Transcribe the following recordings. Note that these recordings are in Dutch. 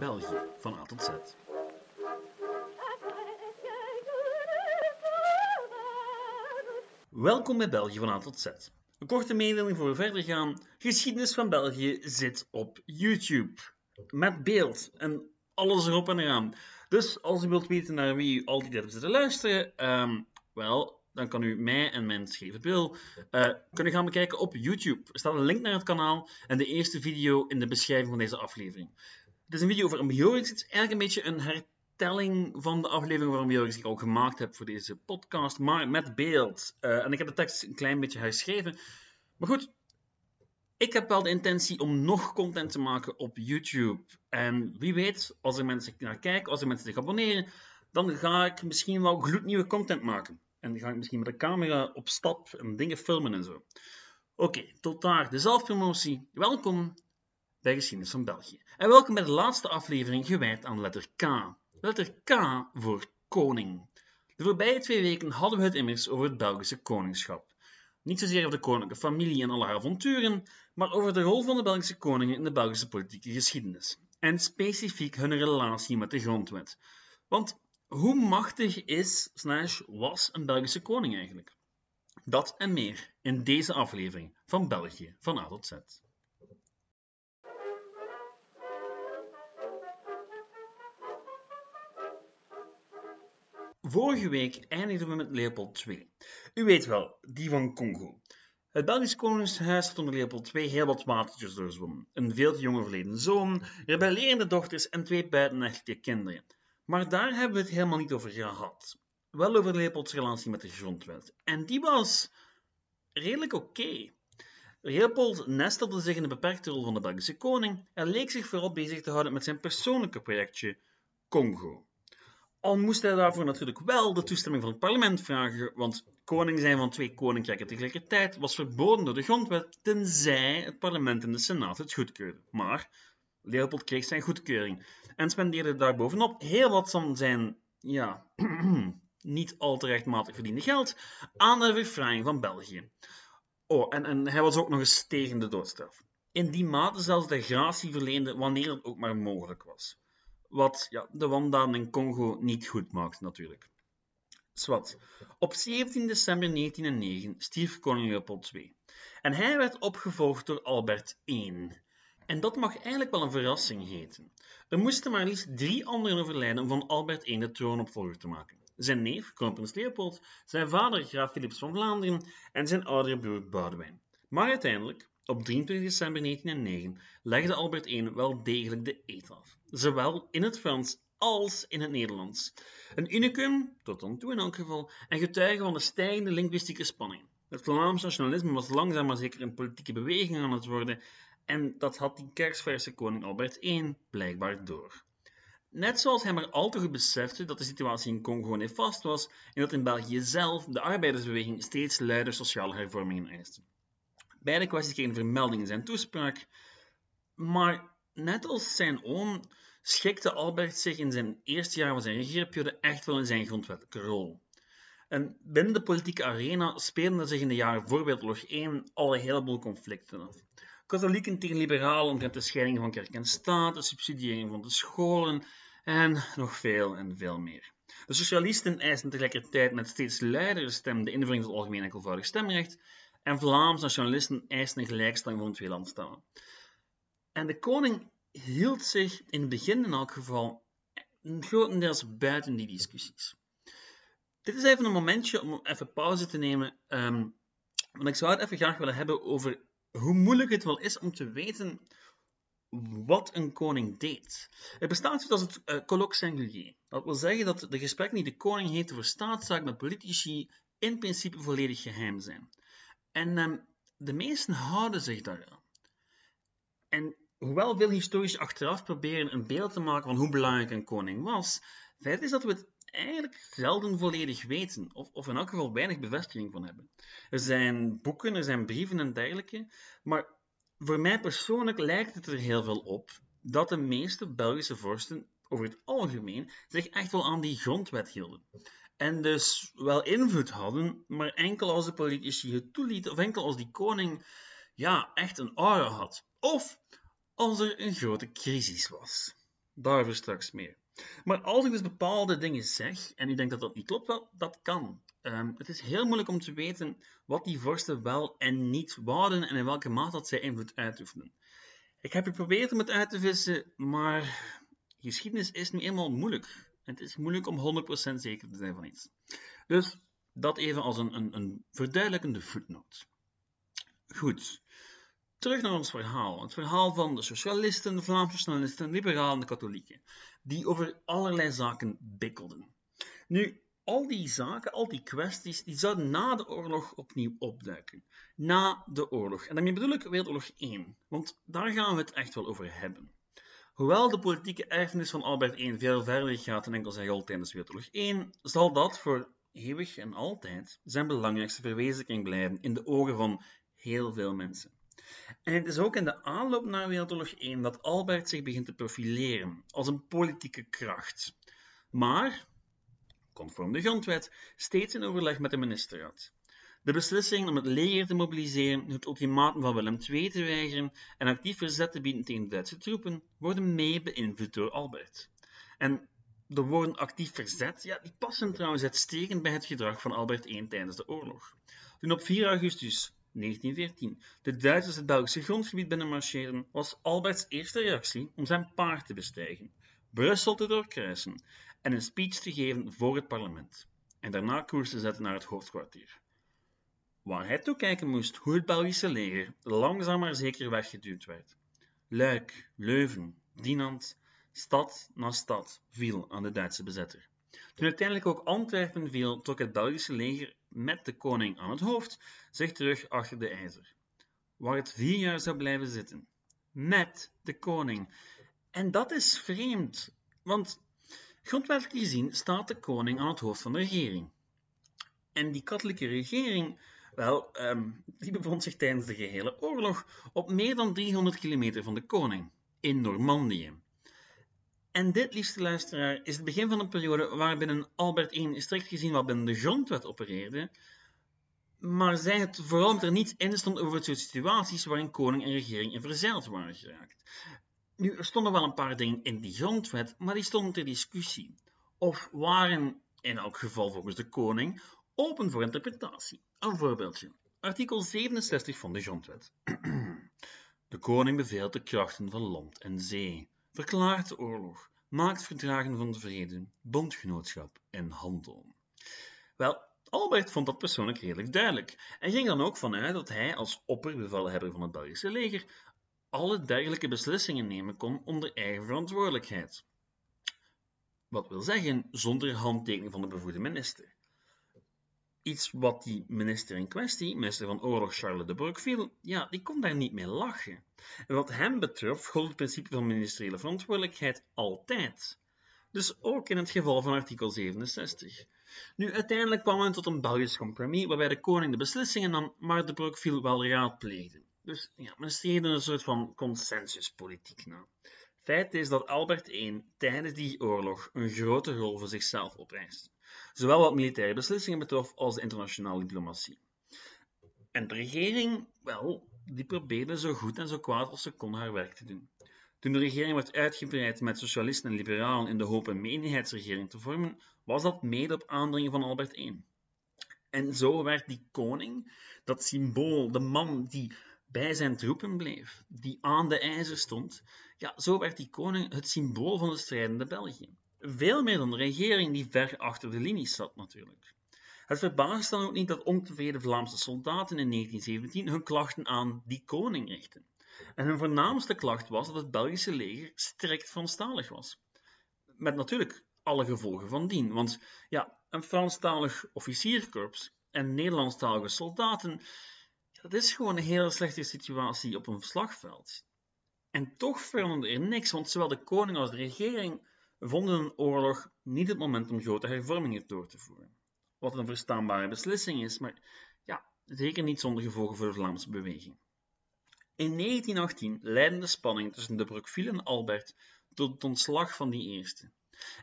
België van A tot Z. Welkom bij België van A tot Z. Een korte mededeling voor we verder gaan. Geschiedenis van België zit op YouTube. Met beeld en alles erop en eraan. Dus als u wilt weten naar wie u altijd hebt zitten luisteren, ehm, wel, dan kan u mij en mijn scheve Bill uh, kunnen gaan bekijken op YouTube. Er staat een link naar het kanaal en de eerste video in de beschrijving van deze aflevering. Het is een video over een Bjorks. Het is eigenlijk een beetje een hertelling van de aflevering waarom Bjorks ik al gemaakt heb voor deze podcast, maar met beeld. Uh, en ik heb de tekst een klein beetje herschreven. Maar goed, ik heb wel de intentie om nog content te maken op YouTube. En wie weet, als er mensen naar kijken, als er mensen zich abonneren, dan ga ik misschien wel gloednieuwe content maken. En dan ga ik misschien met de camera op stap en dingen filmen en zo. Oké, tot daar de zelfpromotie. Welkom bij Geschiedenis van België. En welkom bij de laatste aflevering gewijd aan letter K. Letter K voor koning. De voorbije twee weken hadden we het immers over het Belgische koningschap. Niet zozeer over de koninklijke familie en alle haar avonturen, maar over de rol van de Belgische koningen in de Belgische politieke geschiedenis. En specifiek hun relatie met de grondwet. Want hoe machtig is, slash was een Belgische koning eigenlijk? Dat en meer in deze aflevering van België van A tot Z. Vorige week eindigden we met Leopold II. U weet wel, die van Congo. Het Belgisch Koningshuis had onder Leopold II heel wat watertjes doorzwommen. Een veel te jong overleden zoon, rebellerende dochters en twee buitenechtelijke kinderen. Maar daar hebben we het helemaal niet over gehad. Wel over Leopolds relatie met de grondwet. En die was redelijk oké. Leopold nestelde zich in de beperkte rol van de Belgische koning en leek zich vooral bezig te houden met zijn persoonlijke projectje Congo. Al moest hij daarvoor natuurlijk wel de toestemming van het parlement vragen, want koning zijn van twee koninkrijken tegelijkertijd was verboden door de grondwet, tenzij het parlement en de senaat het goedkeurden. Maar Leopold kreeg zijn goedkeuring en spendeerde daarbovenop heel wat van zijn, ja, niet al te rechtmatig verdiende geld aan de verfraaiing van België. Oh, en, en hij was ook nog eens tegen de doodstraf. In die mate zelfs de gratie verleende wanneer het ook maar mogelijk was. Wat ja, de wandaden in Congo niet goed maakt, natuurlijk. Swat. Op 17 december 1909 stierf koning Leopold II. En hij werd opgevolgd door Albert I. En dat mag eigenlijk wel een verrassing heten. Er moesten maar liefst drie anderen overlijden om van Albert I de troonopvolger te maken. Zijn neef, kroonprins Leopold, zijn vader, graaf Philips van Vlaanderen en zijn oudere broer Boudewijn. Maar uiteindelijk, op 23 december 1909, legde Albert I wel degelijk de eet af, zowel in het Frans als in het Nederlands. Een unicum, tot dan toe in elk geval, en getuige van de stijgende linguïstieke spanning. Het Vlaams nationalisme was langzaam maar zeker een politieke beweging aan het worden en dat had die kerstverse koning Albert I blijkbaar door. Net zoals hij maar al te goed besefte dat de situatie in Congo nefast was en dat in België zelf de arbeidersbeweging steeds luider sociale hervormingen eiste. Beide kwesties kregen vermelding in zijn toespraak, maar net als zijn oom schikte Albert zich in zijn eerste jaar van zijn regeerperiode echt wel in zijn grondwettelijke rol. En binnen de politieke arena speelden zich in de jaren voor Wereldoorlog 1 al een heleboel conflicten af katholieken tegen liberalen omtrent de scheiding van kerk en staat, de subsidiëring van de scholen en nog veel en veel meer. De socialisten eisten tegelijkertijd met steeds luidere stem de invoering van het algemeen enkelvoudig stemrecht en Vlaamse nationalisten eisten een gelijkstelling van twee landstellen. En de koning hield zich in het begin in elk geval grotendeels buiten die discussies. Dit is even een momentje om even pauze te nemen, um, want ik zou het even graag willen hebben over hoe moeilijk het wel is om te weten wat een koning deed. Het bestaat zoals het uh, colloque singulier. Dat wil zeggen dat de gesprekken die de koning heeft over staatszaken met politici in principe volledig geheim zijn. En um, de meesten houden zich daaraan. En hoewel veel historici achteraf proberen een beeld te maken van hoe belangrijk een koning was, feit is dat we het eigenlijk zelden volledig weten, of, of in elk geval weinig bevestiging van hebben. Er zijn boeken, er zijn brieven en dergelijke, maar voor mij persoonlijk lijkt het er heel veel op dat de meeste Belgische vorsten over het algemeen zich echt wel aan die grondwet hielden. En dus wel invloed hadden, maar enkel als de politici het toelieten, of enkel als die koning ja, echt een aura had. Of als er een grote crisis was. Daarover straks meer. Maar als ik dus bepaalde dingen zeg, en u denkt dat dat niet klopt, wel, dat kan. Um, het is heel moeilijk om te weten wat die vorsten wel en niet wouden en in welke mate dat zij invloed uitoefenen. Ik heb geprobeerd om het uit te vissen, maar geschiedenis is nu eenmaal moeilijk. Het is moeilijk om 100% zeker te zijn van iets. Dus dat even als een, een, een verduidelijkende footnote. Goed, terug naar ons verhaal. Het verhaal van de socialisten, de Vlaamse de liberalen en de katholieken, die over allerlei zaken bikkelden. Nu, al die zaken, al die kwesties, die zouden na de oorlog opnieuw opduiken. Na de oorlog. En daarmee bedoel ik Wereldoorlog 1, want daar gaan we het echt wel over hebben. Hoewel de politieke erfenis van Albert I veel verder gaat dan enkel zijn rol tijdens Wereldoorlog 1, zal dat voor eeuwig en altijd zijn belangrijkste verwezenlijking blijven in de ogen van heel veel mensen. En het is ook in de aanloop naar Wereldoorlog 1 dat Albert zich begint te profileren als een politieke kracht. Maar, conform de grondwet, steeds in overleg met de ministerraad. De beslissing om het leger te mobiliseren, het ultimatum van Willem II te weigeren en actief verzet te bieden tegen Duitse troepen, worden mee beïnvloed door Albert. En de woorden actief verzet, ja, die passen trouwens uitstekend bij het gedrag van Albert I tijdens de oorlog. Toen op 4 augustus 1914 de Duitsers het Belgische grondgebied binnenmarcheerden, was Alberts eerste reactie om zijn paard te bestijgen, Brussel te doorkruisen en een speech te geven voor het parlement, en daarna koers te zetten naar het hoofdkwartier. Waar hij toekijken moest hoe het Belgische leger langzaam maar zeker weggeduwd werd. Luik, Leuven, Dinant, stad na stad viel aan de Duitse bezetter. Toen uiteindelijk ook Antwerpen viel, trok het Belgische leger met de koning aan het hoofd zich terug achter de ijzer, waar het vier jaar zou blijven zitten. Met de koning. En dat is vreemd, want grondwettelijk gezien staat de koning aan het hoofd van de regering. En die katholieke regering, wel, um, die bevond zich tijdens de gehele oorlog op meer dan 300 kilometer van de koning, in Normandië. En dit, liefste luisteraar, is het begin van een periode waarbinnen Albert I strikt gezien wat binnen de grondwet opereerde, maar zij het vooral met er niets in stond over het soort situaties waarin koning en regering in verzeild waren geraakt. Nu, er stonden wel een paar dingen in die grondwet, maar die stonden ter discussie. Of waren, in elk geval volgens de koning, open voor interpretatie. Een voorbeeldje. Artikel 67 van de grondwet. De koning beveelt de krachten van land en zee verklaart de oorlog, maakt verdragen van de vrede, bondgenootschap en handel. Wel, Albert vond dat persoonlijk redelijk duidelijk en ging dan ook vanuit dat hij als opperbevelhebber van het Belgische leger alle dergelijke beslissingen nemen kon onder eigen verantwoordelijkheid. Wat wil zeggen, zonder handtekening van de bevoegde minister. Iets wat die minister in kwestie, minister van Oorlog Charles de Broekville, ja, die kon daar niet mee lachen. En wat hem betreft gold het principe van ministeriële verantwoordelijkheid altijd. Dus ook in het geval van artikel 67. Nu, uiteindelijk kwam men tot een Belgisch compromis, waarbij de koning de beslissingen nam, maar de Broekville wel raadpleegde. Dus ja, men streefde een soort van consensuspolitiek na. Feit is dat Albert I tijdens die oorlog een grote rol voor zichzelf opeiste zowel wat militaire beslissingen betrof als de internationale diplomatie. En de regering, wel, die probeerde zo goed en zo kwaad als ze kon haar werk te doen. Toen de regering werd uitgebreid met socialisten en liberalen in de hoop een menigheidsregering te vormen, was dat mede op aandringen van Albert I. En zo werd die koning, dat symbool, de man die bij zijn troepen bleef, die aan de ijzer stond, ja, zo werd die koning het symbool van de strijdende België. Veel meer dan de regering die ver achter de linies zat natuurlijk. Het verbaast dan ook niet dat ontevreden Vlaamse soldaten in 1917 hun klachten aan die koning richtten. En hun voornaamste klacht was dat het Belgische leger strikt Franstalig was. Met natuurlijk alle gevolgen van dien, want ja, een Franstalig officierkorps en Nederlandstalige soldaten, dat is gewoon een hele slechte situatie op een slagveld. En toch veranderde er niks, want zowel de koning als de regering vonden een oorlog niet het moment om grote hervormingen door te voeren. Wat een verstaanbare beslissing is, maar ja, zeker niet zonder gevolgen voor de Vlaamse beweging. In 1918 leidde de spanning tussen de Broekville en Albert tot het ontslag van die eerste.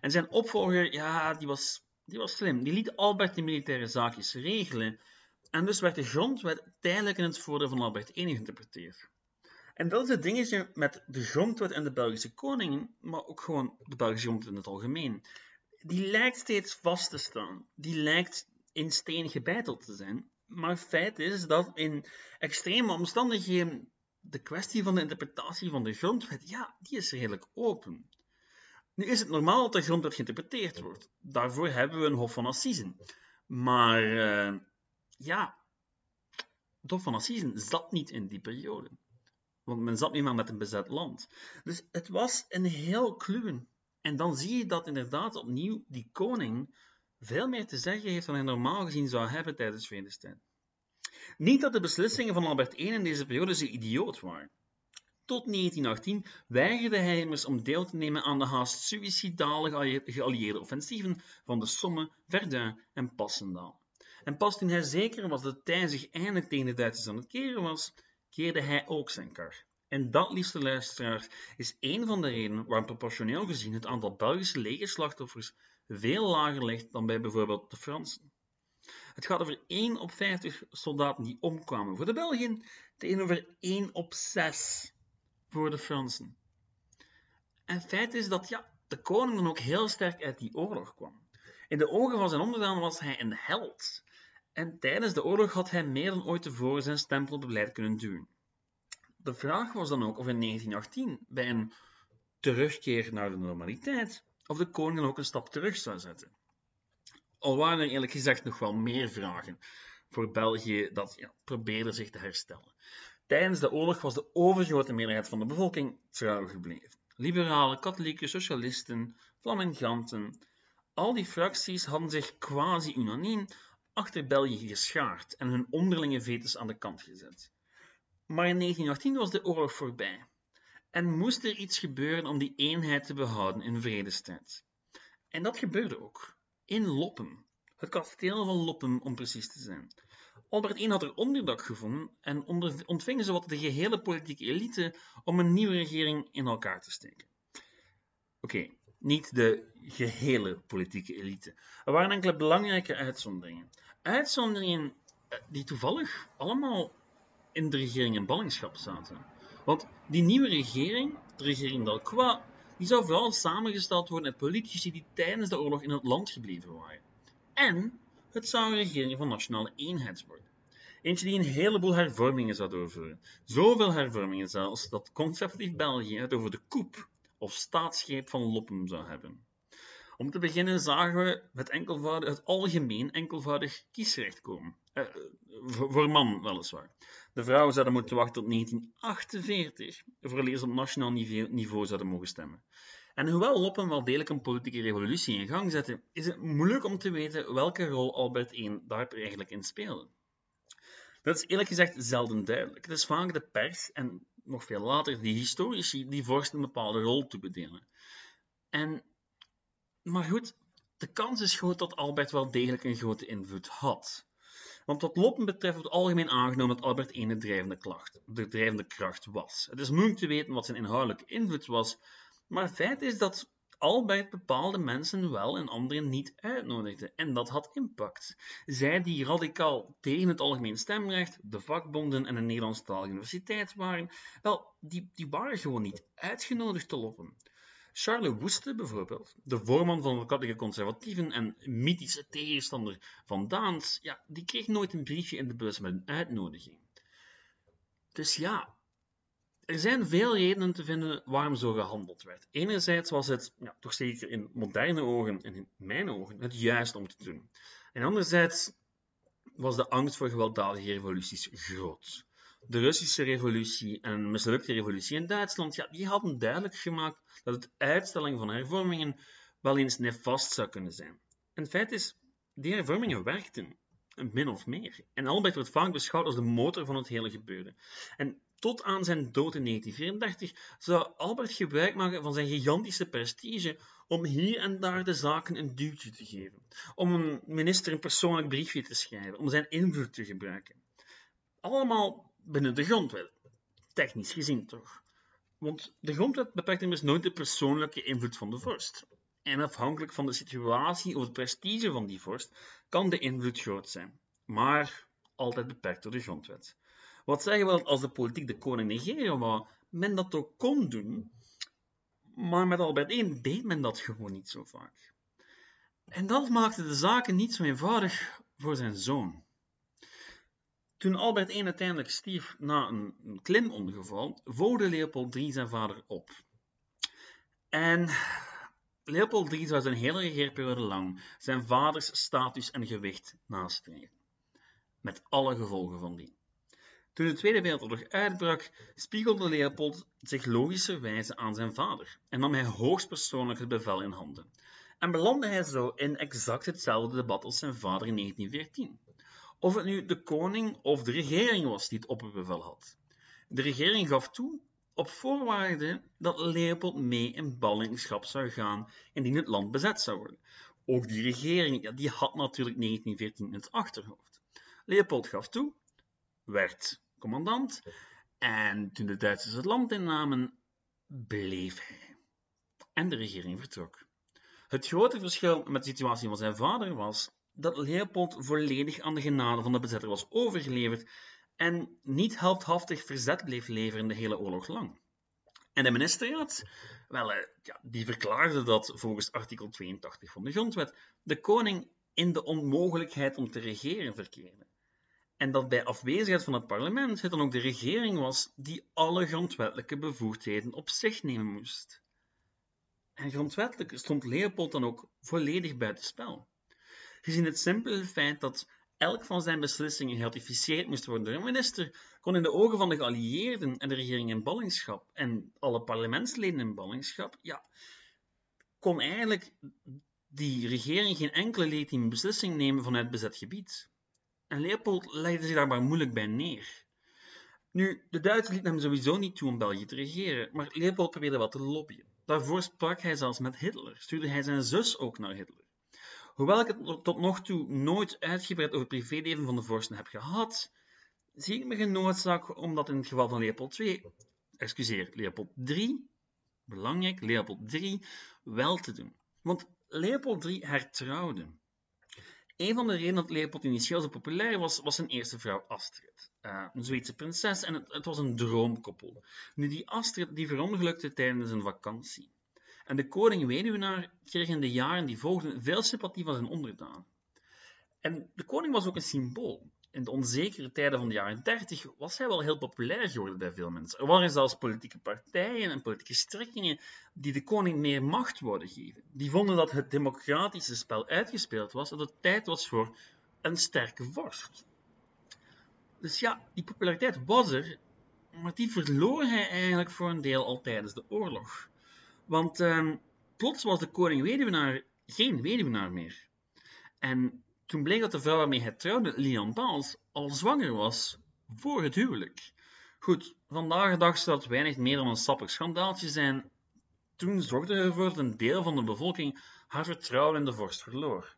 En zijn opvolger, ja, die was, die was slim. Die liet Albert de militaire zaakjes regelen. En dus werd de grondwet tijdelijk in het voordeel van Albert I geïnterpreteerd. En dat is het dingetje met de grondwet en de Belgische koning, maar ook gewoon de Belgische grondwet in het algemeen. Die lijkt steeds vast te staan. Die lijkt in steen gebeiteld te zijn. Maar feit is dat in extreme omstandigheden de kwestie van de interpretatie van de grondwet, ja, die is redelijk open. Nu is het normaal dat de grondwet geïnterpreteerd wordt. Daarvoor hebben we een Hof van Assisen. Maar uh, ja, het Hof van Assisen zat niet in die periode. Want men zat niet meer met een bezet land. Dus het was een heel kluwen. En dan zie je dat inderdaad opnieuw die koning veel meer te zeggen heeft dan hij normaal gezien zou hebben tijdens vredestijd. Niet dat de beslissingen van Albert I in deze periode zo idioot waren. Tot 1918 weigerde hij immers om deel te nemen aan de haast suïcidale geallieerde offensieven van de Somme, Verdun en Passendaal. En pas toen hij zeker was dat Tij zich eindelijk tegen de Duitsers aan het keren was, keerde hij ook zijn kar. En dat, liefste luisteraars, is één van de redenen waarom proportioneel gezien het aantal Belgische legerslachtoffers veel lager ligt dan bij bijvoorbeeld de Fransen. Het gaat over 1 op 50 soldaten die omkwamen voor de Belgen, tegenover 1 op 6 voor de Fransen. En feit is dat ja, de koning dan ook heel sterk uit die oorlog kwam. In de ogen van zijn onderdaan was hij een held. En tijdens de oorlog had hij meer dan ooit tevoren zijn stempel op beleid kunnen duwen. De vraag was dan ook of in 1918, bij een terugkeer naar de normaliteit, of de koning dan ook een stap terug zou zetten. Al waren er eerlijk gezegd nog wel meer vragen voor België dat ja, probeerde zich te herstellen. Tijdens de oorlog was de overgrote meerderheid van de bevolking trouw gebleven. Liberalen, katholieken, socialisten, flaminganten, al die fracties hadden zich quasi unaniem achter België geschaard en hun onderlinge vetes aan de kant gezet. Maar in 1918 was de oorlog voorbij en moest er iets gebeuren om die eenheid te behouden in vredestijd. En dat gebeurde ook. In Loppen. Het kasteel van Loppen, om precies te zijn. Albert I had er onderdak gevonden en ontvingen ze wat de gehele politieke elite om een nieuwe regering in elkaar te steken. Oké, niet de gehele politieke elite. Er waren enkele belangrijke uitzonderingen. Uitzonderingen eh, die toevallig allemaal in de regering in ballingschap zaten. Want die nieuwe regering, de regering Dalquois, die zou vooral samengesteld worden uit politici die tijdens de oorlog in het land gebleven waren. En het zou een regering van nationale eenheid worden. Eentje die een heleboel hervormingen zou doorvoeren. Zoveel hervormingen zelfs dat conservatief België het over de koep of staatsgreep van Loppen zou hebben. Om te beginnen zagen we het, enkelvoudig, het algemeen enkelvoudig kiesrecht komen. Eh, voor, man weliswaar. De vrouwen zouden moeten wachten tot 1948 voor ze op nationaal niveau zouden mogen stemmen. En hoewel Loppen wel degelijk een politieke revolutie in gang zette, is het moeilijk om te weten welke rol Albert I daar eigenlijk in speelde. Dat is eerlijk gezegd zelden duidelijk. Het is vaak de pers en nog veel later de historici die vorst een bepaalde rol te bedelen. En, maar goed, de kans is groot dat Albert wel degelijk een grote invloed had. Want wat Loppen betreft wordt algemeen aangenomen dat Albert I de drijvende, de drijvende kracht was. Het is moeilijk te weten wat zijn inhoudelijke invloed was, maar feit is dat Albert bepaalde mensen wel en anderen niet uitnodigde. En dat had impact. Zij die radicaal tegen het algemeen stemrecht, de vakbonden en de Nederlandstalige universiteit waren, wel, die, die waren gewoon niet uitgenodigd te lopen. Charles Woeste bijvoorbeeld, de voorman van de katholieke conservatieven en mythische tegenstander van Daans, ja, die kreeg nooit een briefje in de bus met een uitnodiging. Dus ja, er zijn veel redenen te vinden waarom zo gehandeld werd. Enerzijds was het, ja, toch zeker in moderne ogen en in mijn ogen, het juist om te doen. En anderzijds was de angst voor gewelddadige revoluties groot. De Russische revolutie en een mislukte revolutie in Duitsland, ja, die hadden duidelijk gemaakt dat het uitstelling van hervormingen wel eens nefast zou kunnen zijn. En het feit is, die hervormingen werkten, min of meer. En Albert wordt vaak beschouwd als de motor van het hele gebeuren. En tot aan zijn dood in 1934 zou Albert gebruik maken van zijn gigantische prestige om hier en daar de zaken een duwtje te geven, om een minister een persoonlijk briefje te schrijven, om zijn invloed te gebruiken. Allemaal binnen de grondwet, technisch gezien toch. Want de grondwet beperkt immers nooit de persoonlijke invloed van de vorst. En afhankelijk van de situatie of het prestige van die vorst kan de invloed groot zijn, maar altijd beperkt door de grondwet. Wat zeggen we als de politiek de koning negeren wou, men dat ook kon doen, maar met Albert I deed men dat gewoon niet zo vaak. En dat maakte de zaken niet zo eenvoudig voor zijn zoon. Toen Albert I uiteindelijk stierf na een, een klimongeval, volgde Leopold III zijn vader op. En Leopold III zou zijn hele regeerperiode lang zijn vaders status en gewicht nastreven. Met alle gevolgen van die. Toen de Tweede Wereldoorlog uitbrak, spiegelde Leopold zich logischerwijze aan zijn vader en nam hij hoogstpersoonlijk het bevel in handen. En belandde hij zo in exact hetzelfde debat als zijn vader in 1914. Of het nu de koning of de regering was die het opperbevel had. De regering gaf toe op voorwaarde dat Leopold mee in ballingschap zou gaan indien het land bezet zou worden. Ook die regering die had natuurlijk 1914 in het achterhoofd. Leopold gaf toe, werd commandant, en toen de Duitsers het land innamen, bleef hij. En de regering vertrok. Het grote verschil met de situatie van zijn vader was dat Leopold volledig aan de genade van de bezetter was overgeleverd en niet heldhaftig verzet bleef leveren de hele oorlog lang. En de ministerraad, wel, eh, ja, die verklaarde dat volgens artikel 82 van de grondwet de koning in de onmogelijkheid om te regeren verkeerde. En dat bij afwezigheid van het parlement het dan ook de regering was die alle grondwettelijke bevoegdheden op zich nemen moest. En grondwettelijk stond Leopold dan ook volledig buitenspel. Gezien het simpele feit dat elk van zijn beslissingen geratificeerd moest worden door een minister, kon in de ogen van de geallieerden en de regering in ballingschap en alle parlementsleden in ballingschap, ja, kon eigenlijk die regering geen enkele legitieme beslissing nemen vanuit bezet gebied. En Leopold legde zich daar maar moeilijk bij neer. Nu, de Duitsers lieten hem sowieso niet toe om België te regeren, maar Leopold probeerde wat te lobbyen. Daarvoor sprak hij zelfs met Hitler, stuurde hij zijn zus ook naar Hitler. Hoewel ik het tot nog toe nooit uitgebreid over het privéleven van de vorsten heb gehad, zie ik me genoodzaakt om dat in het geval van Leopold II, excuseer, Leopold III, belangrijk, Leopold III, wel te doen. Want Leopold III hertrouwde. Een van de redenen dat Leopold initieel zo populair was, was zijn eerste vrouw Astrid. Uh, een Zweedse prinses en het, het, was een droomkoppel. Nu, die Astrid die verongelukte tijdens een vakantie. En de koning-weduwnaar kreeg in de jaren die volgden veel sympathie van zijn onderdaan. En de koning was ook een symbool. In de onzekere tijden van de jaren 30 was hij wel heel populair geworden bij veel mensen. Er waren zelfs politieke partijen en politieke strekkingen die de koning meer macht wilden geven. Die vonden dat het democratische spel uitgespeeld was en dat het tijd was voor een sterke vorst. Dus ja, die populariteit was er, maar die verloor hij eigenlijk voor een deel al tijdens de oorlog. Want uh, plots was de koning weduwnaar geen weduwnaar meer. En toen bleek dat de vrouw waarmee hij trouwde, Lian Baals, al zwanger was voor het huwelijk. Goed, vandaag de zou dat weinig meer dan een sappig schandaaltje zijn. Toen zorgde er ervoor dat een deel van de bevolking haar vertrouwen in de vorst verloor.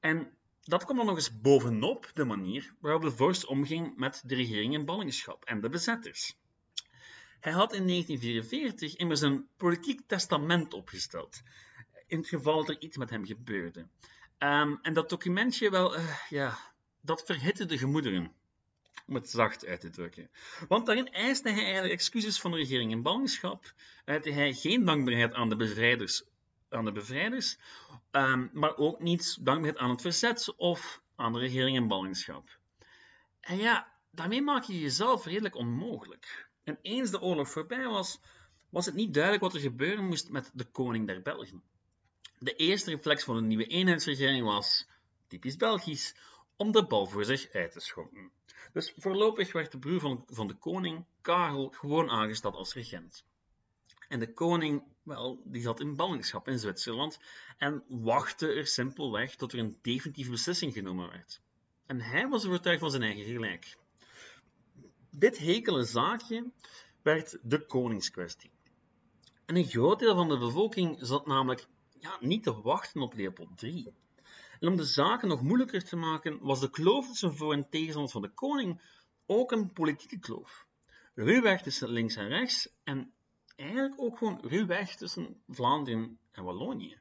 En dat kwam dan nog eens bovenop de manier waarop de vorst omging met de regering in ballingschap en de bezetters. Hij had in 1944 immers een politiek testament opgesteld, in het geval dat er iets met hem gebeurde. Um, en dat documentje, wel, uh, ja, dat verhitte de gemoederen, om het zacht uit te drukken. Want daarin eiste hij eigenlijk excuses van de regering in ballingschap, uitte hij geen dankbaarheid aan de bevrijders, aan de bevrijders um, maar ook niet dankbaarheid aan het verzet of aan de regering in ballingschap. En ja, daarmee maak je jezelf redelijk onmogelijk. En eens de oorlog voorbij was, was het niet duidelijk wat er gebeuren moest met de koning der Belgen. De eerste reflex van de nieuwe eenheidsregering was, typisch Belgisch, om de bal voor zich uit te schoppen. Dus voorlopig werd de broer van, van de koning, Karel, gewoon aangesteld als regent. En de koning, wel, die zat in ballingschap in Zwitserland en wachtte er simpelweg tot er een definitieve beslissing genomen werd. En hij was overtuigd van zijn eigen gelijk. Dit hekele zaakje werd de koningskwestie. En een groot deel van de bevolking zat namelijk ja, niet te wachten op Leopold III. En om de zaken nog moeilijker te maken, was de kloof tussen voor- en tegenstanders van de koning ook een politieke kloof. Ruwweg tussen links en rechts en eigenlijk ook gewoon ruwweg tussen Vlaanderen en Wallonië.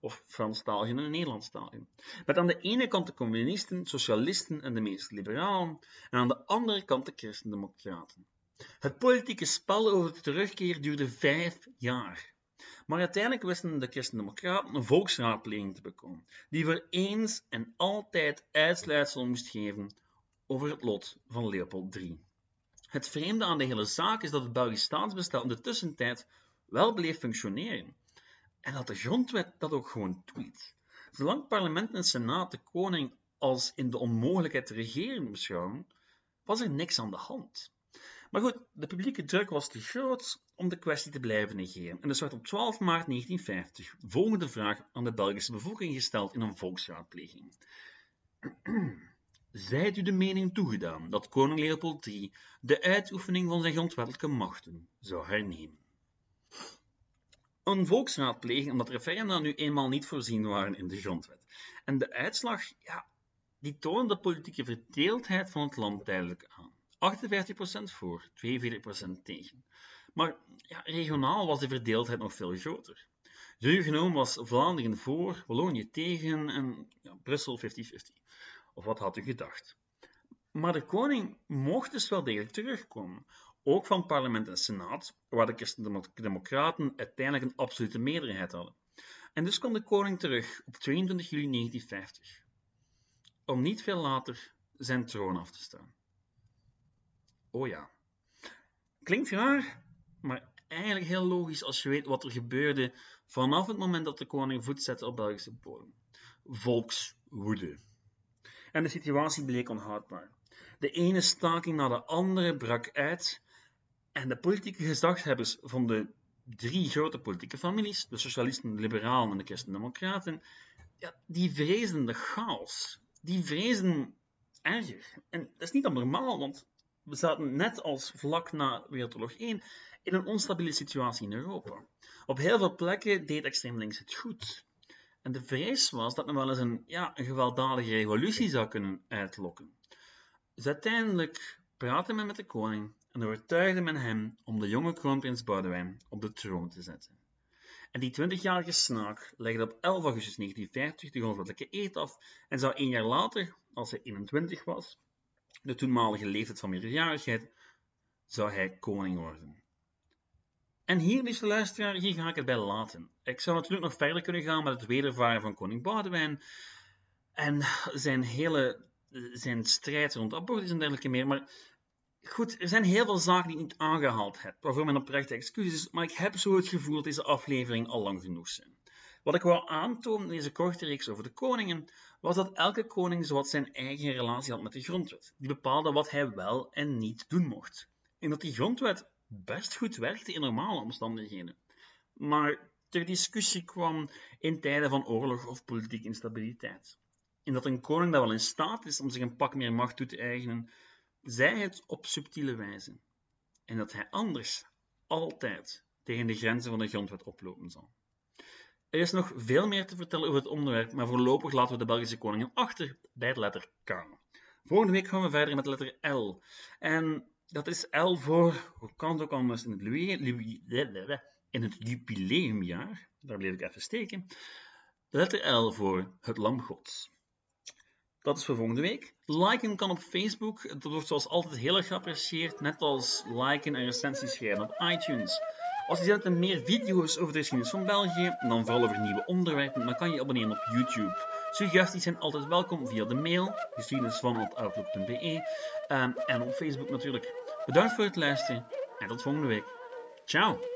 of Franstaligen en Nederlandstaligen. Met aan de ene kant de communisten, socialisten en de meest liberalen, en aan de andere kant de christendemocraten. Het politieke spel over de terugkeer duurde vijf jaar. Maar uiteindelijk wisten de christendemocraten een volksraadpleging te bekomen, die voor eens en altijd uitsluitsel moest geven over het lot van Leopold III. Het vreemde aan de hele zaak is dat het Belgisch staatsbestel in de tussentijd wel bleef functioneren en dat de grondwet dat ook gewoon toeliet. Zolang parlement en senaat de koning als in de onmogelijkheid te regeren beschouwen, was er niks aan de hand. Maar goed, de publieke druk was te groot om de kwestie te blijven negeren. En dus werd op 12 maart 1950 volgende vraag aan de Belgische bevolking gesteld in een volksraadpleging. Zijt u de mening toegedaan dat koning Leopold III de uitoefening van zijn grondwettelijke machten zou hernemen? Een volksraadpleging omdat referenda nu eenmaal niet voorzien waren in de grondwet. En de uitslag, ja, die toonde de politieke verdeeldheid van het land duidelijk aan. 58% voor, 42% tegen. Maar ja, regionaal was de verdeeldheid nog veel groter. Ruw genomen was Vlaanderen voor, Wallonië tegen en ja, Brussel 50-50. Of wat had u gedacht? Maar de koning mocht dus wel degelijk terugkomen, ook van parlement en senaat, waar de christendemocraten uiteindelijk een absolute meerderheid hadden. En dus kwam de koning terug op 22 juli 1950, om niet veel later zijn troon af te staan. Oh ja. Klinkt raar, maar eigenlijk heel logisch als je weet wat er gebeurde vanaf het moment dat de koning voet zette op Belgische bodem. Volkswoede. En de situatie bleek onhoudbaar. De ene staking na de andere brak uit en de politieke gezaghebbers van de drie grote politieke families, de socialisten, de liberalen en de christendemocraten, ja, die vreesden de chaos. Die vreesden erger. En dat is niet abnormaal, want we zaten net als vlak na Wereldoorlog 1 in een onstabiele situatie in Europa. Op heel veel plekken deed extreem links het goed. En de vrees was dat men wel eens een, ja, gewelddadige revolutie zou kunnen uitlokken. Dus uiteindelijk praatte men met de koning en overtuigde men hem om de jonge kroonprins Boudewijn op de troon te zetten. En die 20-jarige snaak legde op 11 augustus 1950 de grondwettelijke eed af en zou één jaar later, als hij 21 was, de toenmalige leeftijd van meerderjarigheid, zou hij koning worden. En hier, liefste luisteraar, hier ga ik het bij laten. Ik zou natuurlijk nog verder kunnen gaan met het wedervaren van koning Boudewijn en zijn hele zijn strijd rond abortus en dergelijke meer, maar goed, er zijn heel veel zaken die ik niet aangehaald heb, waarvoor mijn oprechte excuses, maar ik heb zo het gevoel dat deze aflevering al lang genoeg zijn. Wat ik wou aantonen in deze korte reeks over de koningen, was dat elke koning zowat zijn eigen relatie had met de grondwet, die bepaalde wat hij wel en niet doen mocht. En dat die grondwet best goed werkte in normale omstandigheden, maar ter discussie kwam in tijden van oorlog of politieke instabiliteit. En dat een koning dat wel in staat is om zich een pak meer macht toe te eigenen, zij het op subtiele wijze. En dat hij anders altijd tegen de grenzen van de grondwet oplopen zal. Er is nog veel meer te vertellen over het onderwerp, maar voorlopig laten we de Belgische koningen achter bij de letter K. Volgende week gaan we verder met de letter L. En dat is L voor, hoe kan het ook anders, in het, in het jubileumjaar, daar bleef ik even steken, de letter L voor het lam gods. Dat is voor volgende week. Liken kan op Facebook. Dat wordt zoals altijd heel erg geapprecieerd. Net als liken en recensies schrijven op iTunes. Als je zet er meer video's over de geschiedenis van België, dan vooral over nieuwe onderwerpen, dan kan je abonneren op YouTube. Suggesties zijn altijd welkom via de mail, geschiedenisvan.outlook.be um, en op Facebook natuurlijk. Bedankt voor het luisteren en tot volgende week. Ciao!